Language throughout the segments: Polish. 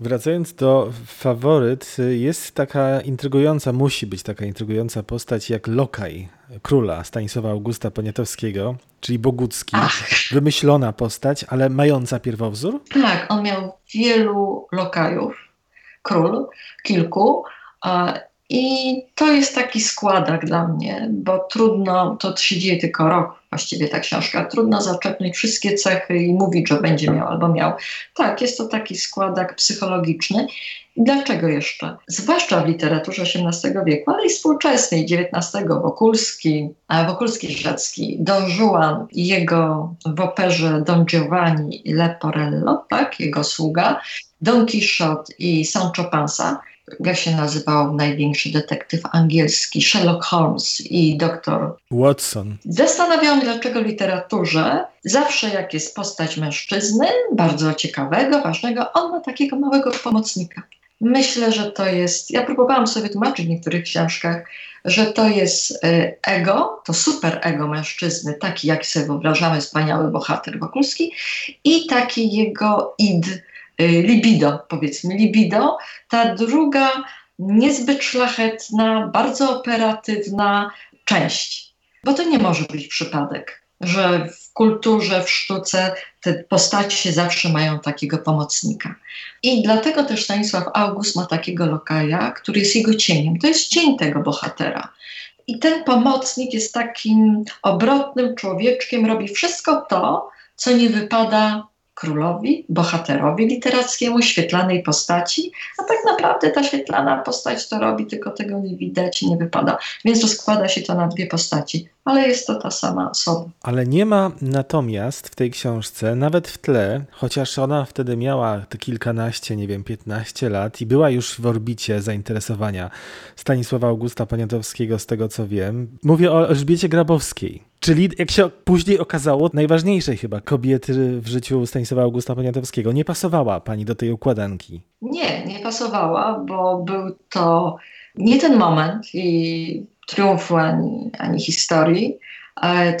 Wracając do faworyt, jest taka intrygująca, musi być taka intrygująca postać jak Lokaj, króla Stanisława Augusta Poniatowskiego, czyli Bogucki. Ach. Wymyślona postać, ale mająca pierwowzór? Tak, on miał wielu lokajów, król, kilku. I to jest taki składak dla mnie, bo trudno, to się dzieje tylko rok, właściwie ta książka, trudno zaczepnąć wszystkie cechy i mówić, że będzie miał albo miał. Tak, jest to taki składak psychologiczny. Dlaczego jeszcze? Zwłaszcza w literaturze XVIII wieku, ale i współczesnej, XIX, Wokulski, Wokulski Rzecki, Don Juan i jego w operze Don Giovanni Leporello, tak, jego sługa, Don Quixote i Sancho Panza – jak się nazywał największy detektyw angielski, Sherlock Holmes i doktor Watson. Zastanawiałam się, dlaczego w literaturze zawsze jak jest postać mężczyzny, bardzo ciekawego, ważnego, on ma takiego małego pomocnika. Myślę, że to jest, ja próbowałam sobie tłumaczyć w niektórych książkach, że to jest e, ego, to super ego mężczyzny, taki jak sobie wyobrażamy, wspaniały bohater Wokulski i taki jego id, libido, powiedzmy, libido. Ta druga, niezbyt szlachetna, bardzo operatywna część. Bo to nie może być przypadek, że w kulturze, w sztuce te postacie zawsze mają takiego pomocnika. I dlatego też Stanisław August ma takiego lokaja, który jest jego cieniem. To jest cień tego bohatera. I ten pomocnik jest takim obrotnym człowieczkiem, robi wszystko to, co nie wypada królowi, bohaterowi literackiemu, świetlanej postaci, a tak naprawdę ta świetlana postać to robi, tylko tego nie widać i nie wypada. Więc rozkłada się to na dwie postaci, ale jest to ta sama osoba. Ale nie ma natomiast w tej książce, nawet w tle, chociaż ona wtedy miała te kilkanaście, nie wiem, piętnaście lat i była już w orbicie zainteresowania Stanisława Augusta Poniatowskiego, z tego co wiem. Mówię o Elżbiecie Grabowskiej Czyli, jak się później okazało, najważniejszej chyba kobiety w życiu Stanisława Augusta Poniatowskiego. Nie pasowała pani do tej układanki? Nie, nie pasowała, bo był to nie ten moment i triumfu ani, ani historii.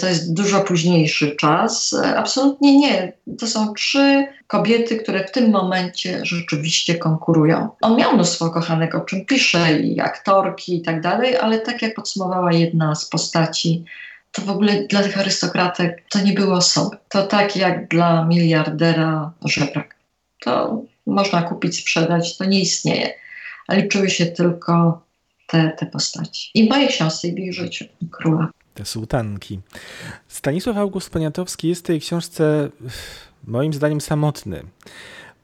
To jest dużo późniejszy czas. Absolutnie nie. To są trzy kobiety, które w tym momencie rzeczywiście konkurują. On miał mnóstwo kochanek, o czym pisze, i aktorki i tak dalej, ale tak jak podsumowała jedna z postaci, to w ogóle dla tych arystokratek to nie były osoby. To tak jak dla miliardera żebrak. To można kupić, sprzedać, to nie istnieje. A liczyły się tylko te, te postaci. I w mojej książce, i w ich życiu króla. Te sułtanki. Stanisław August Poniatowski jest w tej książce moim zdaniem samotny.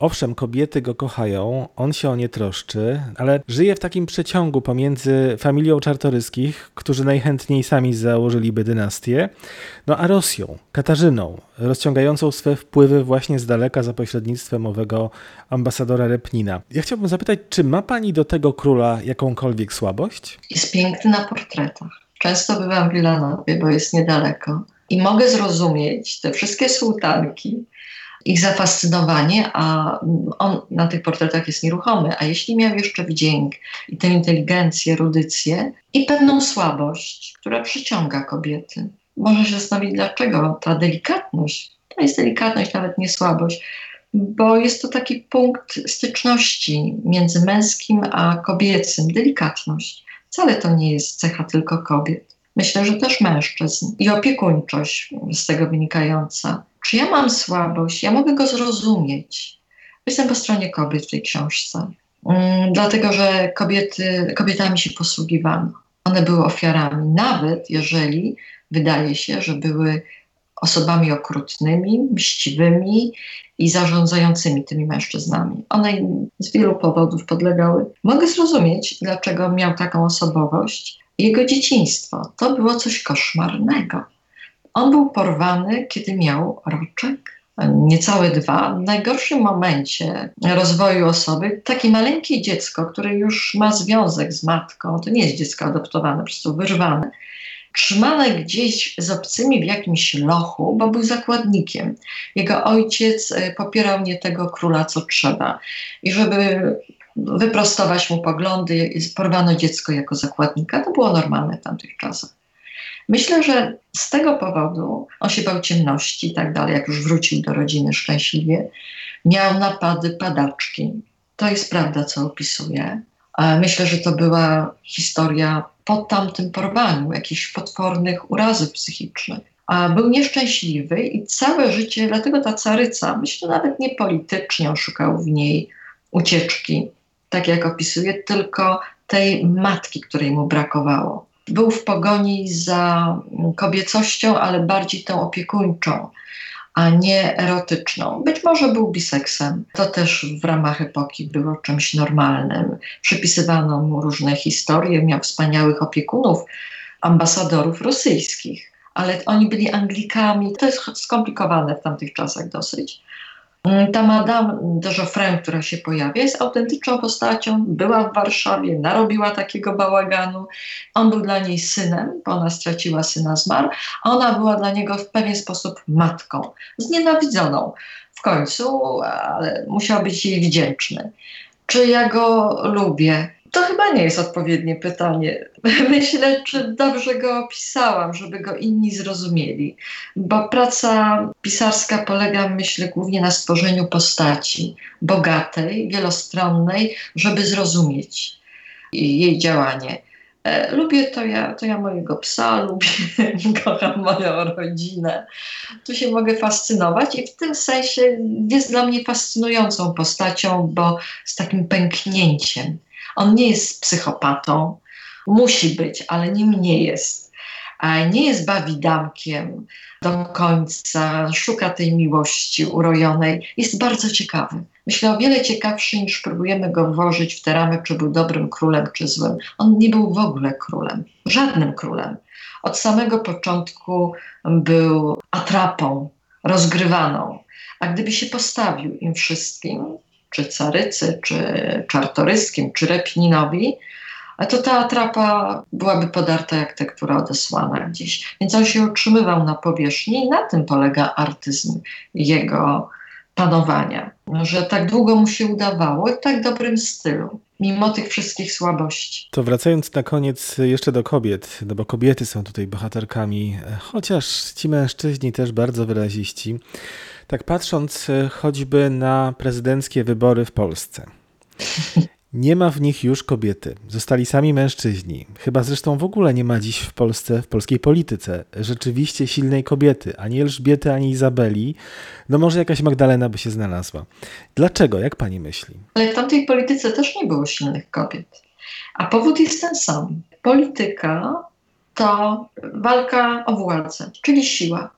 Owszem, kobiety go kochają, on się o nie troszczy, ale żyje w takim przeciągu pomiędzy familią Czartoryskich, którzy najchętniej sami założyliby dynastię, no a Rosją, Katarzyną, rozciągającą swe wpływy właśnie z daleka za pośrednictwem owego ambasadora Repnina. Ja chciałbym zapytać, czy ma pani do tego króla jakąkolwiek słabość? Jest piękny na portretach. Często bywam w Wilanowie, bo jest niedaleko. I mogę zrozumieć te wszystkie sułtanki, ich zafascynowanie, a on na tych portretach jest nieruchomy, a jeśli miał jeszcze wdzięk i tę inteligencję, erudycję i pewną słabość, która przyciąga kobiety. Może się zastanowić, dlaczego ta delikatność, to jest delikatność, nawet nie słabość, bo jest to taki punkt styczności między męskim a kobiecym, delikatność. Wcale to nie jest cecha tylko kobiet. Myślę, że też mężczyzn i opiekuńczość z tego wynikająca czy ja mam słabość? Ja mogę go zrozumieć. Jestem po stronie kobiet w tej książce, um, dlatego że kobiety, kobietami się posługiwano. One były ofiarami, nawet jeżeli wydaje się, że były osobami okrutnymi, mściwymi i zarządzającymi tymi mężczyznami. One z wielu powodów podlegały. Mogę zrozumieć, dlaczego miał taką osobowość. Jego dzieciństwo to było coś koszmarnego. On był porwany, kiedy miał roczek, niecałe dwa. W najgorszym momencie rozwoju osoby takie maleńkie dziecko, które już ma związek z matką, to nie jest dziecko adoptowane, po prostu wyrwane, trzymane gdzieś z obcymi w jakimś lochu, bo był zakładnikiem. Jego ojciec e, popierał nie tego króla, co trzeba. I żeby wyprostować mu poglądy, porwano dziecko jako zakładnika. To było normalne w tamtych czasach. Myślę, że z tego powodu on się bał ciemności i tak dalej, jak już wrócił do rodziny szczęśliwie. Miał napady padaczki. to jest prawda, co opisuje. Myślę, że to była historia po tamtym porwaniu, jakichś potwornych urazów psychicznych. A był nieszczęśliwy i całe życie, dlatego ta caryca, myślę nawet nie politycznie, on szukał w niej ucieczki, tak jak opisuje, tylko tej matki, której mu brakowało. Był w pogoni za kobiecością, ale bardziej tą opiekuńczą a nie erotyczną. Być może był biseksem. To też w ramach epoki było czymś normalnym. Przypisywano mu różne historie, miał wspaniałych opiekunów, ambasadorów rosyjskich, ale oni byli Anglikami. To jest skomplikowane w tamtych czasach dosyć. Mm, ta Madame de Joffrin, która się pojawia, jest autentyczną postacią, była w Warszawie, narobiła takiego bałaganu. On był dla niej synem, bo ona straciła syna, zmarł, a ona była dla niego w pewien sposób matką, znienawidzoną w końcu, ale musiał być jej wdzięczny. Czy ja go lubię? To chyba nie jest odpowiednie pytanie. Myślę, czy dobrze go opisałam, żeby go inni zrozumieli, bo praca pisarska polega, myślę, głównie na stworzeniu postaci bogatej, wielostronnej, żeby zrozumieć jej działanie. E, lubię to ja, to ja mojego psa, lubię, kocham moją rodzinę. Tu się mogę fascynować i w tym sensie jest dla mnie fascynującą postacią, bo z takim pęknięciem on nie jest psychopatą, musi być, ale nim nie jest. Nie jest bawidamkiem do końca, szuka tej miłości urojonej. Jest bardzo ciekawy. Myślę o wiele ciekawszy niż próbujemy go włożyć w te ramy, czy był dobrym królem, czy złym. On nie był w ogóle królem, żadnym królem. Od samego początku był atrapą, rozgrywaną. A gdyby się postawił im wszystkim, czy Carycy, czy Czartoryskim, czy Repninowi, to ta atrapa byłaby podarta jak tektura odesłana gdzieś. Więc on się utrzymywał na powierzchni i na tym polega artyzm jego panowania. Że tak długo mu się udawało i w tak dobrym stylu, mimo tych wszystkich słabości. To wracając na koniec jeszcze do kobiet, no bo kobiety są tutaj bohaterkami, chociaż ci mężczyźni też bardzo wyraziści. Tak patrząc e, choćby na prezydenckie wybory w Polsce. Nie ma w nich już kobiety. Zostali sami mężczyźni. Chyba zresztą w ogóle nie ma dziś w Polsce, w polskiej polityce, rzeczywiście silnej kobiety. Ani Elżbiety, ani Izabeli. No może jakaś Magdalena by się znalazła. Dlaczego? Jak pani myśli? Ale w tamtej polityce też nie było silnych kobiet. A powód jest ten sam. Polityka to walka o władzę, czyli siła.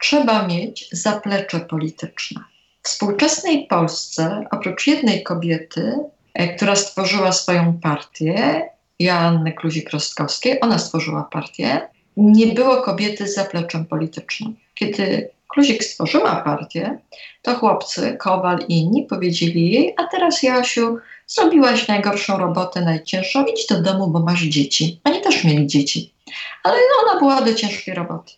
Trzeba mieć zaplecze polityczne. W współczesnej Polsce, oprócz jednej kobiety, e, która stworzyła swoją partię, Joanny Kluzik-Rostkowskiej, ona stworzyła partię, nie było kobiety z zapleczem politycznym. Kiedy Kluzik stworzyła partię, to chłopcy, Kowal i inni powiedzieli jej, a teraz Jasiu, zrobiłaś najgorszą robotę, najcięższą, idź do domu, bo masz dzieci. Oni też mieli dzieci ale ona była do ciężkiej roboty.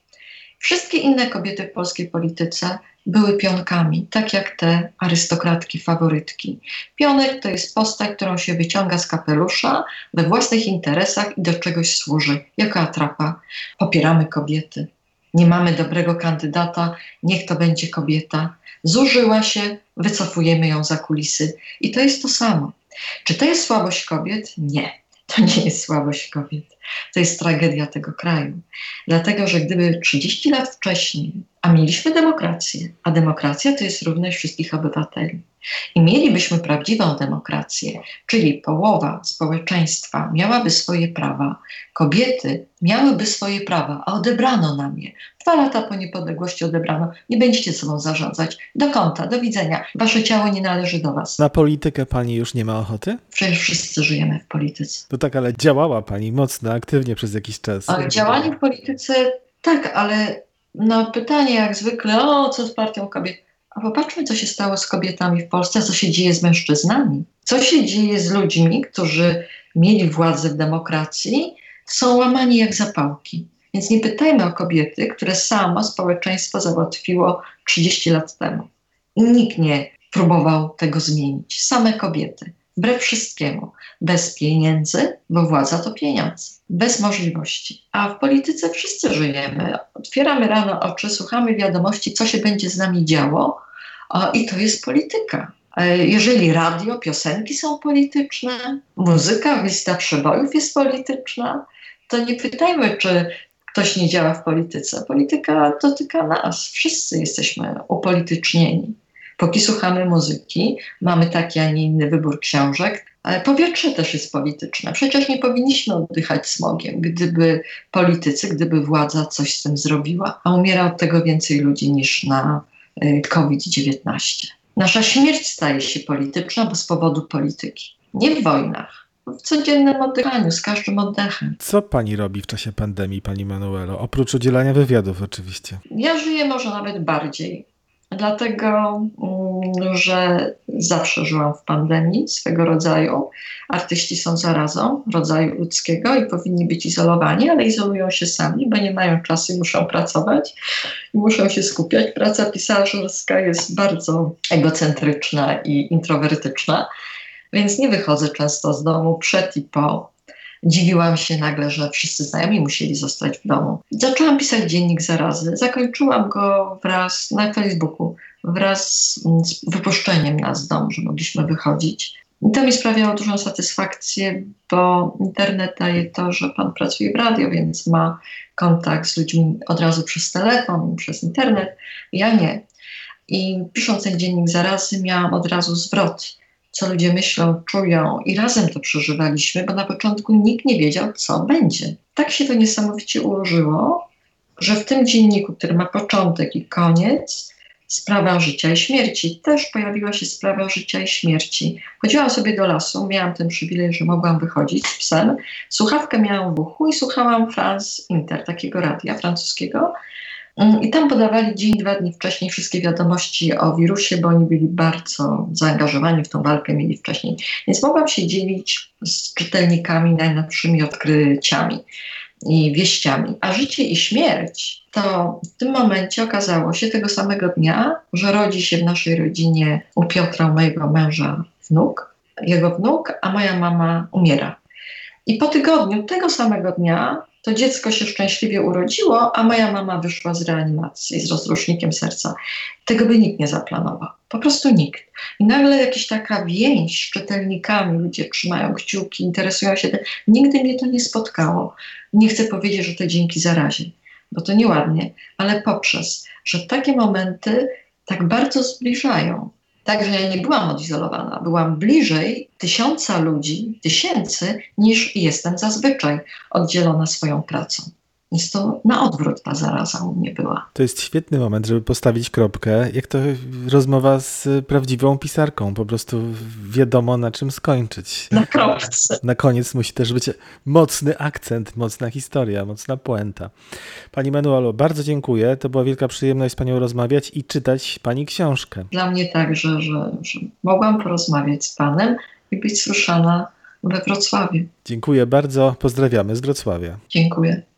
Wszystkie inne kobiety w polskiej polityce były pionkami, tak jak te arystokratki, faworytki. Pionek to jest postać, którą się wyciąga z kapelusza we własnych interesach i do czegoś służy, jako atrapa. Popieramy kobiety. Nie mamy dobrego kandydata, niech to będzie kobieta. Zużyła się, wycofujemy ją za kulisy. I to jest to samo. Czy to jest słabość kobiet? Nie. To nie jest słabość kobiet. To jest tragedia tego kraju. Dlatego, że gdyby 30 lat wcześniej, a mieliśmy demokrację, a demokracja to jest równość wszystkich obywateli, i mielibyśmy prawdziwą demokrację, czyli połowa społeczeństwa miałaby swoje prawa, kobiety miałyby swoje prawa, a odebrano nam je. Dwa lata po niepodległości odebrano. Nie będziecie sobą zarządzać. Do kąta, do widzenia. Wasze ciało nie należy do was. Na politykę pani już nie ma ochoty? Przecież wszyscy żyjemy w polityce. To tak, ale działała pani mocno, aktywnie przez jakiś czas. Ale działanie w polityce, tak, ale na pytanie jak zwykle, o co z partią kobiet? A popatrzmy, co się stało z kobietami w Polsce, co się dzieje z mężczyznami. Co się dzieje z ludźmi, którzy mieli władzę w demokracji, są łamani jak zapałki. Więc nie pytajmy o kobiety, które samo społeczeństwo załatwiło 30 lat temu. Nikt nie próbował tego zmienić. Same kobiety. Wbrew wszystkiemu. Bez pieniędzy, bo władza to pieniądze. Bez możliwości. A w polityce wszyscy żyjemy. Otwieramy rano oczy, słuchamy wiadomości, co się będzie z nami działo, i to jest polityka. E, Jeżeli radio, piosenki są polityczne, muzyka, lista przebojów jest polityczna, to nie pytajmy, czy ktoś nie działa w polityce. Polityka dotyka nas. Wszyscy jesteśmy upolitycznieni. Póki słuchamy muzyki, mamy taki, a nie inny wybór książek, ale powietrze też jest polityczne. Przecież nie powinniśmy oddychać smogiem, gdyby politycy, gdyby władza coś z tym zrobiła, a umiera od tego więcej ludzi niż na y, COVID-19. Nasza śmierć staje się polityczna, bo z powodu polityki. Nie w wojnach, w codziennym oddychaniu, z każdym oddechem. Co pani robi w czasie pandemii, pani Manuelo? Oprócz udzielania wywiadów oczywiście. Ja żyję może nawet bardziej, dlatego mm, że zawsze żyłam w pandemii swego rodzaju. Artyści są zarazą rodzaju ludzkiego i powinni być izolowani, ale izolują się sami, bo nie mają czasu i muszą pracować i muszą się skupiać. Praca pisarska jest bardzo egocentryczna i introwertyczna, więc nie wychodzę często z domu przed i po. Dziwiłam się nagle, że wszyscy znajomi musieli zostać w domu. Zaczęłam pisać dziennik zarazy. Zakończyłam go wraz na Facebooku, wraz z wypuszczeniem nas z domu, że mogliśmy wychodzić. I to mi sprawiało dużą satysfakcję, bo internet daje to, że pan pracuje w radio, więc ma kontakt z ludźmi od razu przez telefon, przez internet. Ja nie. I pisząc ten dziennik zarazy, miałam od razu zwrot co ludzie myślą, czują i razem to przeżywaliśmy, bo na początku nikt nie wiedział, co będzie. Tak się to niesamowicie ułożyło, że w tym dzienniku, który ma początek i koniec, sprawa życia i śmierci, też pojawiła się sprawa życia i śmierci. Chodziłam sobie do lasu, miałam ten przywilej, że mogłam wychodzić z psem, słuchawkę miałam w uchu i słuchałam France Inter, takiego radia francuskiego, i tam podawali dzień, dwa dni wcześniej wszystkie wiadomości o wirusie, bo oni byli bardzo zaangażowani w tą walkę, mieli wcześniej. Więc mogłam się dzielić z czytelnikami najnowszymi odkryciami i wieściami. A życie i śmierć to w tym momencie okazało się tego samego dnia, że rodzi się w naszej rodzinie u Piotra, mojego męża, wnuk, jego wnuk, a moja mama umiera. I po tygodniu, tego samego dnia, to dziecko się szczęśliwie urodziło, a moja mama wyszła z reanimacji z rozrusznikiem serca. Tego by nikt nie zaplanował. Po prostu nikt. I nagle jakaś taka więź z czytelnikami, ludzie trzymają kciuki, interesują się. Tym. Nigdy mnie to nie spotkało. Nie chcę powiedzieć, że to dzięki zarazie, bo to nieładnie, ale poprzez, że takie momenty tak bardzo zbliżają. Także ja nie byłam odizolowana, byłam bliżej tysiąca ludzi, tysięcy, niż jestem zazwyczaj oddzielona swoją pracą. Jest to na odwrót ta zaraza u mnie była. To jest świetny moment, żeby postawić kropkę, jak to rozmowa z prawdziwą pisarką. Po prostu wiadomo na czym skończyć. Na kropce. Na koniec musi też być mocny akcent, mocna historia, mocna puenta. Pani Manuelo, bardzo dziękuję. To była wielka przyjemność z Panią rozmawiać i czytać Pani książkę. Dla mnie także, że, że mogłam porozmawiać z Panem i być słyszana we Wrocławiu. Dziękuję bardzo. Pozdrawiamy z Wrocławia. Dziękuję.